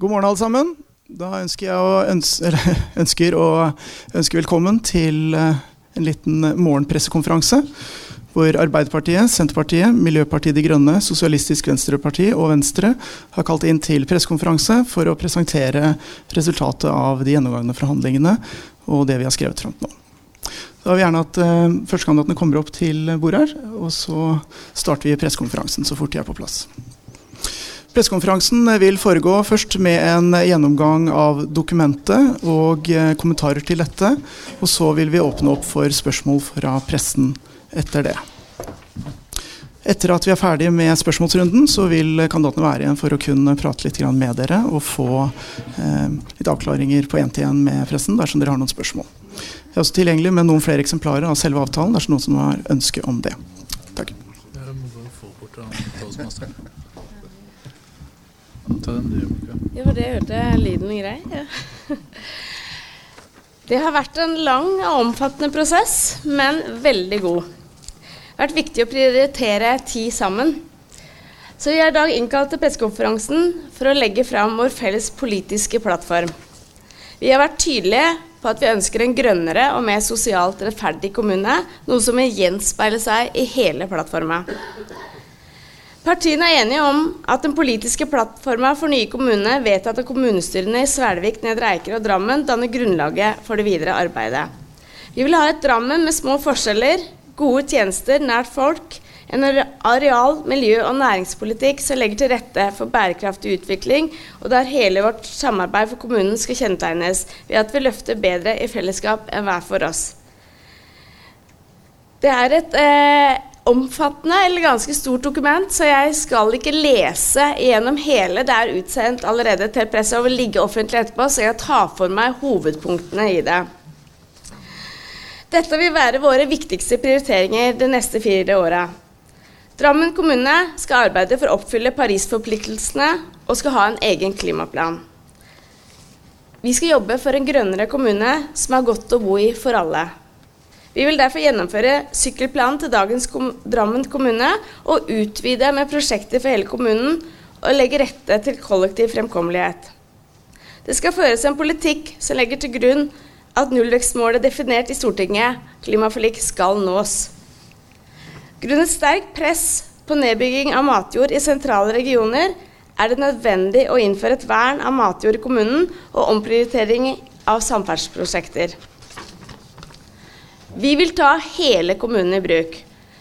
God morgen, alle sammen. Da ønsker jeg å ønske, ønsker å ønske velkommen til eh, en liten morgenpressekonferanse. Hvor Arbeiderpartiet, Senterpartiet, Miljøpartiet De Grønne, Sosialistisk Venstreparti og Venstre har kalt inn til pressekonferanse for å presentere resultatet av de gjennomgangne forhandlingene og det vi har skrevet fram nå. Da vil vi gjerne at uh, førstekandidatene kommer opp til bordet her, og så starter vi pressekonferansen så fort de er på plass. Pressekonferansen vil foregå først med en gjennomgang av dokumentet og eh, kommentarer til dette. Og så vil vi åpne opp for spørsmål fra pressen etter det. Etter at vi er ferdig med spørsmålsrunden, så vil kandidatene være igjen for å kunne prate litt med dere og få eh, litt avklaringer på én-til-én med pressen dersom dere har noen spørsmål. Jeg er også tilgjengelig med noen flere eksemplarer av selve avtalen dersom noen som har ønske om det. Takk. Ta den du, Ja, det hørte lyden grei. Ja. Det har vært en lang og omfattende prosess, men veldig god. Det har vært viktig å prioritere tid sammen. Så vi har i dag innkalt til pressekonferansen for å legge fram vår felles politiske plattform. Vi har vært tydelige på at vi ønsker en grønnere og mer sosialt rettferdig kommune, noe som vil gjenspeile seg i hele plattforma. Partiene er enige om at den politiske plattforma for nye kommuner vedtatt av kommunestyrene i Svelvik, Nedre Eiker og Drammen danner grunnlaget for det videre arbeidet. Vi vil ha et Drammen med små forskjeller, gode tjenester nært folk, en areal-, miljø- og næringspolitikk som legger til rette for bærekraftig utvikling, og der hele vårt samarbeid for kommunen skal kjennetegnes ved at vi løfter bedre i fellesskap enn hver for oss. Det er et eh, omfattende eller ganske stort dokument, så jeg skal ikke lese gjennom hele. Det er utsendt allerede til presset og vil ligge offentlig etterpå, så jeg tar for meg hovedpunktene i det. Dette vil være våre viktigste prioriteringer de neste fire åra. Drammen kommune skal arbeide for å oppfylle Paris-forpliktelsene og skal ha en egen klimaplan. Vi skal jobbe for en grønnere kommune som er godt å bo i for alle. Vi vil derfor gjennomføre sykkelplanen til dagens kom Drammen kommune og utvide med prosjekter for hele kommunen og legge rette til kollektiv fremkommelighet. Det skal føres en politikk som legger til grunn at nullvekstmålet definert i Stortinget, klimaforlik, skal nås. Grunnet sterkt press på nedbygging av matjord i sentrale regioner er det nødvendig å innføre et vern av matjord i kommunen og omprioritering av samferdselsprosjekter. Vi vil ta hele kommunen i bruk.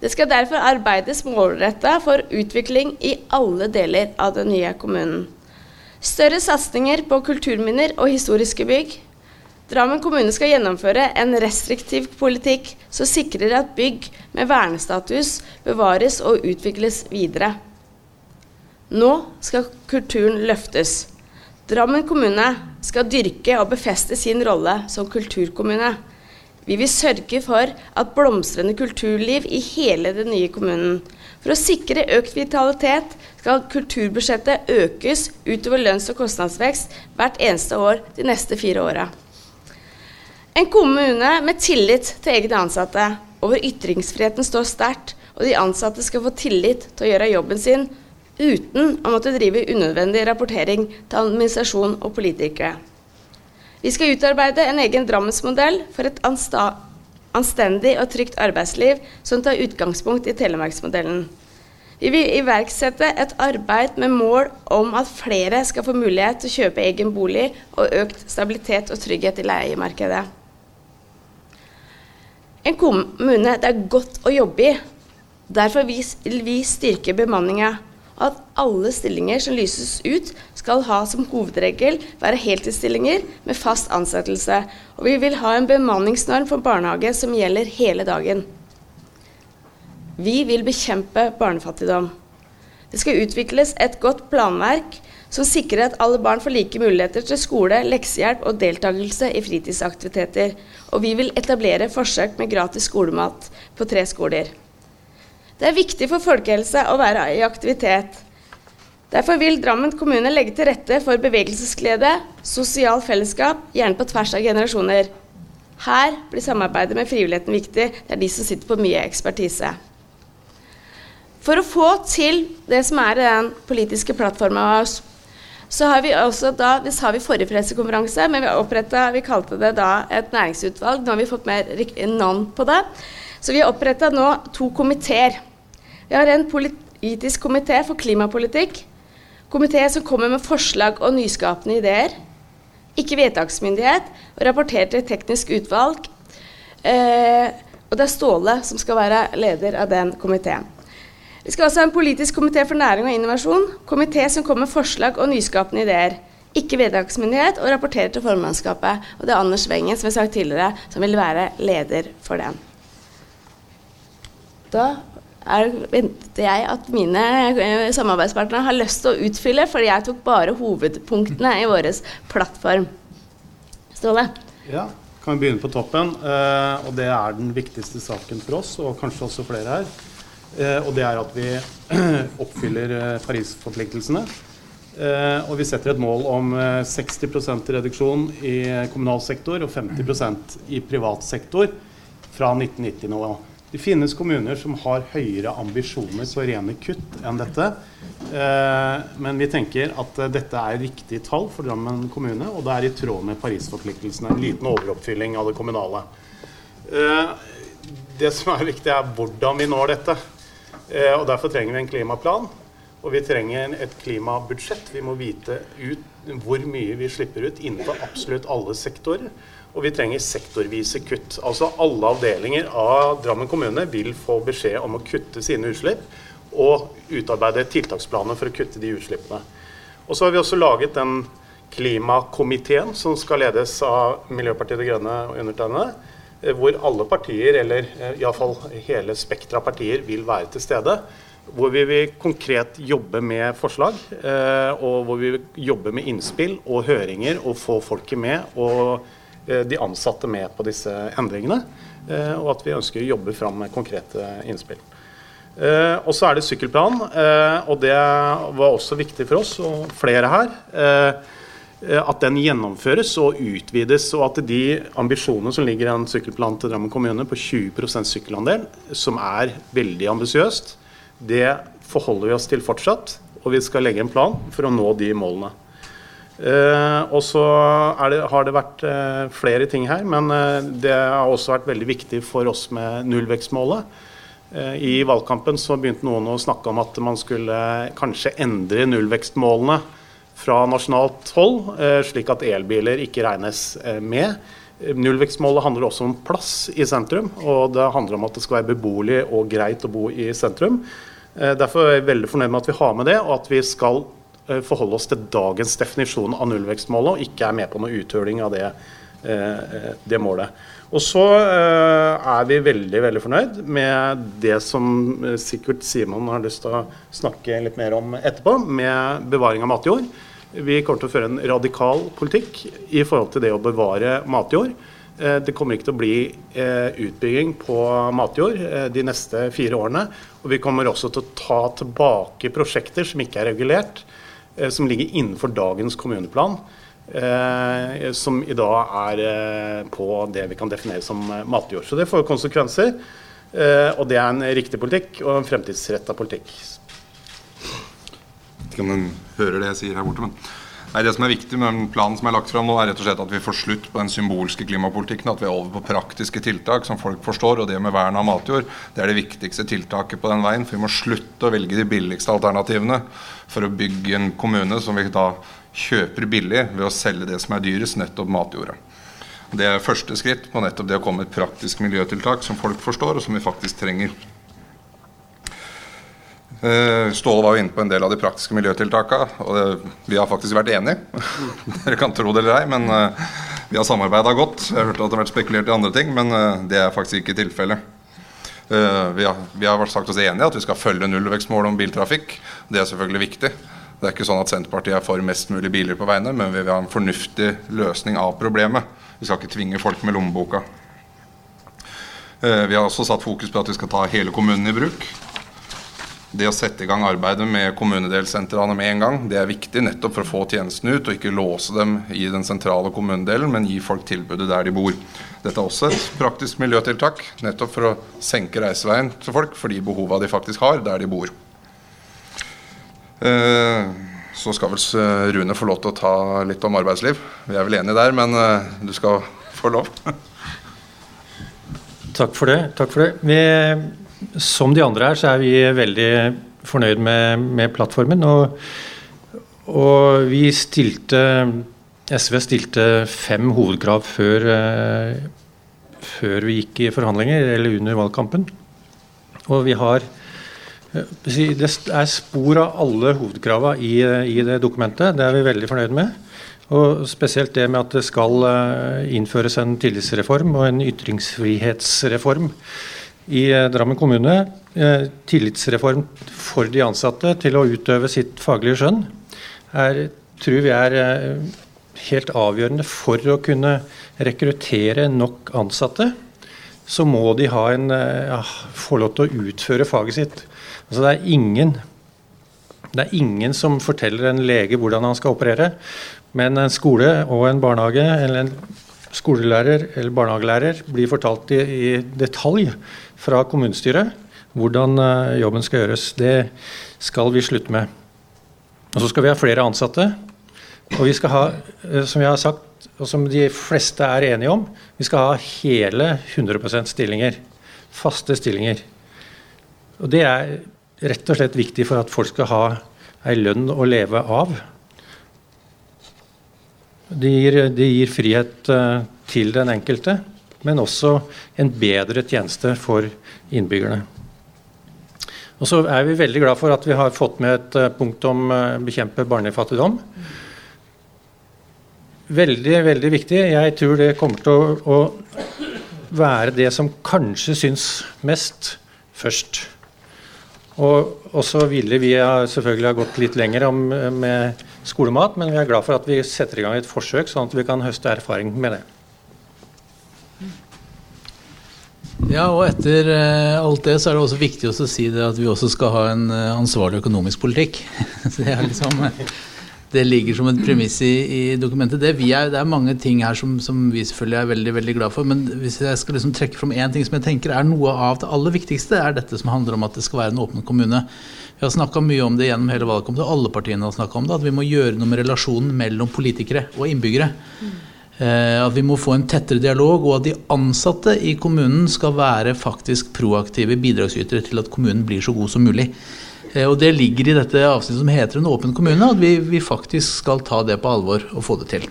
Det skal derfor arbeides målretta for utvikling i alle deler av den nye kommunen. Større satsinger på kulturminner og historiske bygg. Drammen kommune skal gjennomføre en restriktiv politikk som sikrer at bygg med vernestatus bevares og utvikles videre. Nå skal kulturen løftes. Drammen kommune skal dyrke og befeste sin rolle som kulturkommune. Vi vil sørge for at blomstrende kulturliv i hele den nye kommunen. For å sikre økt vitalitet skal kulturbudsjettet økes utover lønns- og kostnadsvekst hvert eneste år de neste fire åra. En kommune med tillit til egne ansatte, og hvor ytringsfriheten står sterkt, og de ansatte skal få tillit til å gjøre jobben sin uten å måtte drive unødvendig rapportering til administrasjon og politikere. Vi skal utarbeide en egen Drammensmodell for et anstendig og trygt arbeidsliv som tar utgangspunkt i Telemarksmodellen. Vi vil iverksette et arbeid med mål om at flere skal få mulighet til å kjøpe egen bolig og økt stabilitet og trygghet i leiemarkedet. En kommune det er godt å jobbe i. Derfor vil vi styrke bemanninga at alle stillinger som lyses ut, skal ha som hovedregel være heltidsstillinger med fast ansettelse. Og vi vil ha en bemanningsnorm for barnehage som gjelder hele dagen. Vi vil bekjempe barnefattigdom. Det skal utvikles et godt planverk som sikrer at alle barn får like muligheter til skole, leksehjelp og deltakelse i fritidsaktiviteter. Og vi vil etablere forsøk med gratis skolemat på tre skoler. Det er viktig for folkehelse å være i aktivitet. Derfor vil Drammen kommune legge til rette for bevegelsesglede, sosial fellesskap, gjerne på tvers av generasjoner. Her blir samarbeidet med frivilligheten viktig. Det er de som sitter på mye ekspertise. For å få til det som er den politiske plattforma, Så har vi også da, Det sa vi forrige pressekonferanse, men vi oppretta Vi kalte det da et næringsutvalg. Nå har vi fått mer navn på det. Så vi har oppretta nå to komiteer. Vi har en politisk komité for klimapolitikk. Komité som kommer med forslag og nyskapende ideer. Ikke vedtaksmyndighet. Og rapporterer til teknisk utvalg. Eh, og det er Ståle som skal være leder av den komiteen. Vi skal også ha en politisk komité for næring og innovasjon. Komité som kommer med forslag og nyskapende ideer. Ikke vedtaksmyndighet, og rapporterer til formannskapet. Og det er Anders Wengen, som jeg har sagt tidligere, som vil være leder for den. Da er, venter jeg at mine eh, samarbeidspartnere har lyst til å utfylle, fordi jeg tok bare hovedpunktene i vår plattform. Ståle? Ja, kan vi begynne på toppen. Eh, og det er den viktigste saken for oss, og kanskje også flere her. Eh, og det er at vi oppfyller eh, Paris-forpliktelsene. Eh, og vi setter et mål om 60% reduksjon i kommunal sektor og 50% i privat sektor fra 1990-nivå. Det finnes kommuner som har høyere ambisjoner på rene kutt enn dette. Men vi tenker at dette er riktig tall for Drammen kommune, og det er i tråd med Paris-forpliktelsene. En liten overoppfylling av det kommunale. Det som er viktig, er hvordan vi når dette. Eh, og Derfor trenger vi en klimaplan. Og vi trenger et klimabudsjett. Vi må vite ut hvor mye vi slipper ut innenfor absolutt alle sektorer. Og vi trenger sektorvise kutt. Altså alle avdelinger av Drammen kommune vil få beskjed om å kutte sine utslipp og utarbeide tiltaksplaner for å kutte de utslippene. Og så har vi også laget den klimakomiteen som skal ledes av Miljøpartiet De Grønne og undertegnede Eh, hvor alle partier, eller eh, iallfall hele spekteret av partier, vil være til stede. Hvor vi vil konkret jobbe med forslag, eh, og hvor vi vil jobbe med innspill og høringer og få folket med og de ansatte med på disse endringene. Og at vi ønsker å jobbe fram med konkrete innspill. Og så er det sykkelplan, og det var også viktig for oss og flere her. Eh, at den gjennomføres og utvides, og at de ambisjonene som ligger i en sykkelplan til Drammen kommune på 20% sykkelandel, som er veldig ambisiøst, det forholder vi oss til fortsatt. Og vi skal legge en plan for å nå de målene. Eh, og så har det vært eh, flere ting her, men eh, det har også vært veldig viktig for oss med nullvekstmålet. I valgkampen så begynte noen å snakke om at man skulle kanskje endre nullvekstmålene fra nasjonalt hold, slik at elbiler ikke regnes med. Nullvekstmålet handler også om plass i sentrum, og det handler om at det skal være beboelig og greit å bo i sentrum. Derfor er jeg veldig fornøyd med at vi har med det, og at vi skal forholde oss til dagens definisjon av nullvekstmålet, og ikke er med på noe uthuling av det, det målet. Og så er vi veldig veldig fornøyd med det som sikkert Simon har lyst til å snakke litt mer om etterpå, med bevaring av matjord. Vi kommer til å føre en radikal politikk i forhold til det å bevare matjord. Eh, det kommer ikke til å bli eh, utbygging på matjord eh, de neste fire årene. Og vi kommer også til å ta tilbake prosjekter som ikke er regulert, som ligger innenfor dagens kommuneplan. Som i dag er på det vi kan definere som matjord. Så det får konsekvenser. Og det er en riktig politikk og en fremtidsretta politikk Jeg vet ikke om den hører det jeg sier her borte. men Nei, Det som er viktig med den planen som er lagt fram nå, er rett og slett at vi får slutt på den symbolske klimapolitikken. At vi er over på praktiske tiltak som folk forstår. Og det med vern av matjord det er det viktigste tiltaket på den veien. For vi må slutte å velge de billigste alternativene for å bygge en kommune som vi da kjøper billig ved å selge det som er dyrest, nettopp matjorda. Det er første skritt på nettopp det å komme med et praktisk miljøtiltak som folk forstår, og som vi faktisk trenger. Eh, Ståle var jo inne på en del av de praktiske miljøtiltakene, og det, vi har faktisk vært enige. Dere kan tro det eller ei, men uh, vi har samarbeida godt. Jeg har hørt at det har vært spekulert i andre ting, men uh, det er faktisk ikke tilfellet. Vi, har, vi har sagt oss enige at vi skal følge nullvekstmålet om biltrafikk. Det er selvfølgelig viktig. Det er ikke sånn at Senterpartiet er for mest mulig biler på veiene, men vi vil ha en fornuftig løsning av problemet. Vi skal ikke tvinge folk med lommeboka. Vi har også satt fokus på at vi skal ta hele kommunen i bruk det å sette i gang arbeidet med kommunedelsentrene med en gang, det er viktig nettopp for å få tjenestene ut, og ikke låse dem i den sentrale kommunedelen, men gi folk tilbudet der de bor. Dette er også et praktisk miljøtiltak, nettopp for å senke reiseveien til folk for de behova de faktisk har der de bor. Uh, så skal vel Rune få lov til å ta litt om arbeidsliv. Vi er vel enige der, men du skal få lov. Takk for det. Takk for det. Vi, som de andre her, så er vi veldig fornøyd med, med plattformen. Og, og, vi stilte SV stilte fem hovedkrav før, uh, før vi gikk i forhandlinger, eller under valgkampen. Og vi har eh, Det er spor av alle hovedkravene i, i det dokumentet. Det er vi veldig fornøyd med. Og spesielt det med at det skal eh, innføres en tillitsreform og en ytringsfrihetsreform i eh, Drammen kommune. Eh, tillitsreform for de ansatte til å utøve sitt faglige skjønn er, tror vi er helt avgjørende for å kunne rekruttere nok ansatte. Så må de ha en, ja, få lov til å utføre faget sitt. Altså det, er ingen, det er ingen som forteller en lege hvordan han skal operere. Men en skole og en barnehage eller en skolelærer eller barnehagelærer blir fortalt i, i detalj fra kommunestyret hvordan uh, jobben skal gjøres. Det skal vi slutte med. Og så skal vi ha flere ansatte. Og vi skal ha, uh, som jeg har sagt, og som de fleste er enige om, vi skal ha hele 100% stillinger. Faste stillinger. Og det er rett og slett viktig for at folk skal ha ei lønn å leve av. Det gir, det gir frihet uh, til den enkelte, men også en bedre tjeneste for innbyggerne. Og så er vi veldig glad for at vi har fått med et uh, punkt om å uh, bekjempe barnefattigdom. Veldig, veldig viktig. Jeg tror det kommer til å, å være det som kanskje syns mest først. Og så ville vi selvfølgelig ha gått litt lenger om, med skolemat, men vi er glad for at vi setter i gang et forsøk, sånn at vi kan høste erfaring med det. Ja, og etter uh, alt det så er det også viktig å si det at vi også skal ha en uh, ansvarlig økonomisk politikk. det liksom... Det ligger som et premiss i, i dokumentet. Det, er, det, er, mange ting her som, som, vi selvfølgelig er veldig veldig glad for. Men hvis jeg skal liksom trekke fram én ting som jeg tenker er noe av det aller viktigste, er dette som handler om at det skal være en åpen kommune. Vi har snakka mye om det gjennom hele valgkampen, og alle partiene har snakka om det. At vi må gjøre noe med relasjonen mellom politikere og innbyggere. Mm. Eh, at vi må få en tettere dialog, og at de ansatte i kommunen skal være faktisk proaktive bidragsytere til at kommunen blir så god som mulig. Eh, og Det ligger i dette avsnittet som heter En åpen kommune, at vi, vi, faktisk skal ta det på alvor og få det til.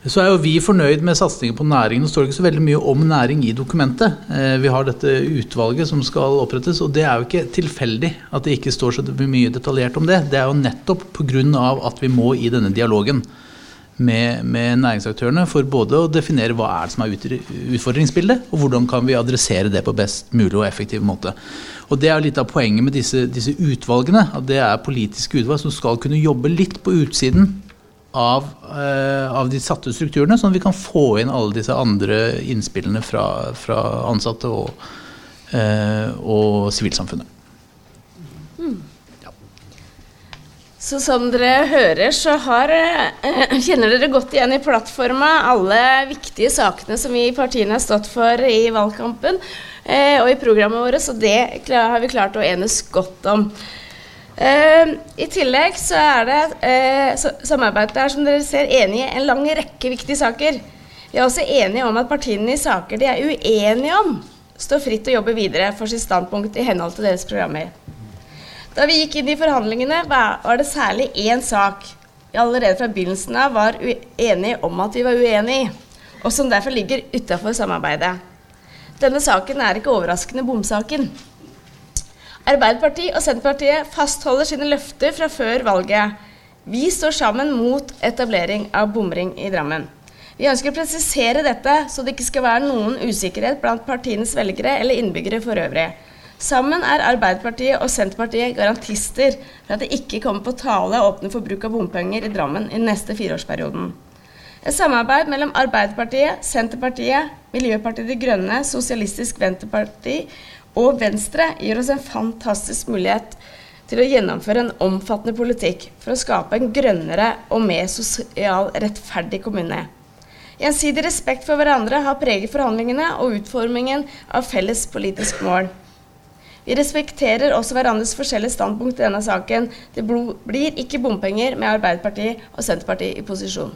Så er jo vi fornøyd med satsingen på næringen. Det står ikke så veldig mye om næring i dokumentet. Eh, vi har dette utvalget som skal opprettes, og det er jo ikke tilfeldig at det ikke står så mye detaljert om det. Det er jo nettopp pga. at vi må i denne dialogen med, med, næringsaktørene for både å definere hva er det som er utfordringsbildet, og hvordan kan vi adressere det på best mulig og effektiv måte. Og Det er litt av poenget med disse, disse utvalgene. at Det er politiske utvalg som skal kunne jobbe litt på utsiden av, eh, av, de satte strukturene, sånn at vi kan få inn alle disse andre innspillene fra, fra ansatte og, eh, og sivilsamfunnet. Mm. Ja. Så som dere hører, så har, eh, kjenner dere godt igjen i plattforma alle viktige sakene som vi i partiene har stått for i valgkampen eh, og i programmet vårt, så det har vi klart å enes godt om. Eh, I tillegg så er det samarbeidet er som dere ser enig i en lang rekke viktige saker. Vi er også enige om at partiene i saker de er uenige om, står fritt til å jobbe videre for sitt standpunkt i henhold til deres programmer. Da vi gikk inn i forhandlingene, var det særlig én sak vi allerede fra begynnelsen av var enige om at vi var uenige i, og som derfor ligger utafor samarbeidet. Denne saken er ikke overraskende bomsaken. Arbeiderpartiet og Senterpartiet fastholder sine løfter fra før valget. Vi står sammen mot etablering av bomring i Drammen. Vi ønsker å presisere dette, så det ikke skal være noen usikkerhet blant partienes velgere eller innbyggere for øvrig. Sammen er Arbeiderpartiet og Senterpartiet garantister for at det ikke kommer på tale å åpne for bruk av bompenger i Drammen i den neste fireårsperioden. Et samarbeid mellom Arbeiderpartiet, Senterpartiet, Miljøpartiet De Grønne, Sosialistisk Venstreparti og Venstre gir oss en fantastisk mulighet til å gjennomføre en omfattende politikk for å skape en grønnere og mer sosial rettferdig kommune. Gjensidig respekt for hverandre har preget forhandlingene og utformingen av felles politisk mål. Vi respekterer også hverandres forskjellige standpunkt i denne saken. Det blir ikke bompenger med Arbeiderpartiet og Senterpartiet i posisjon.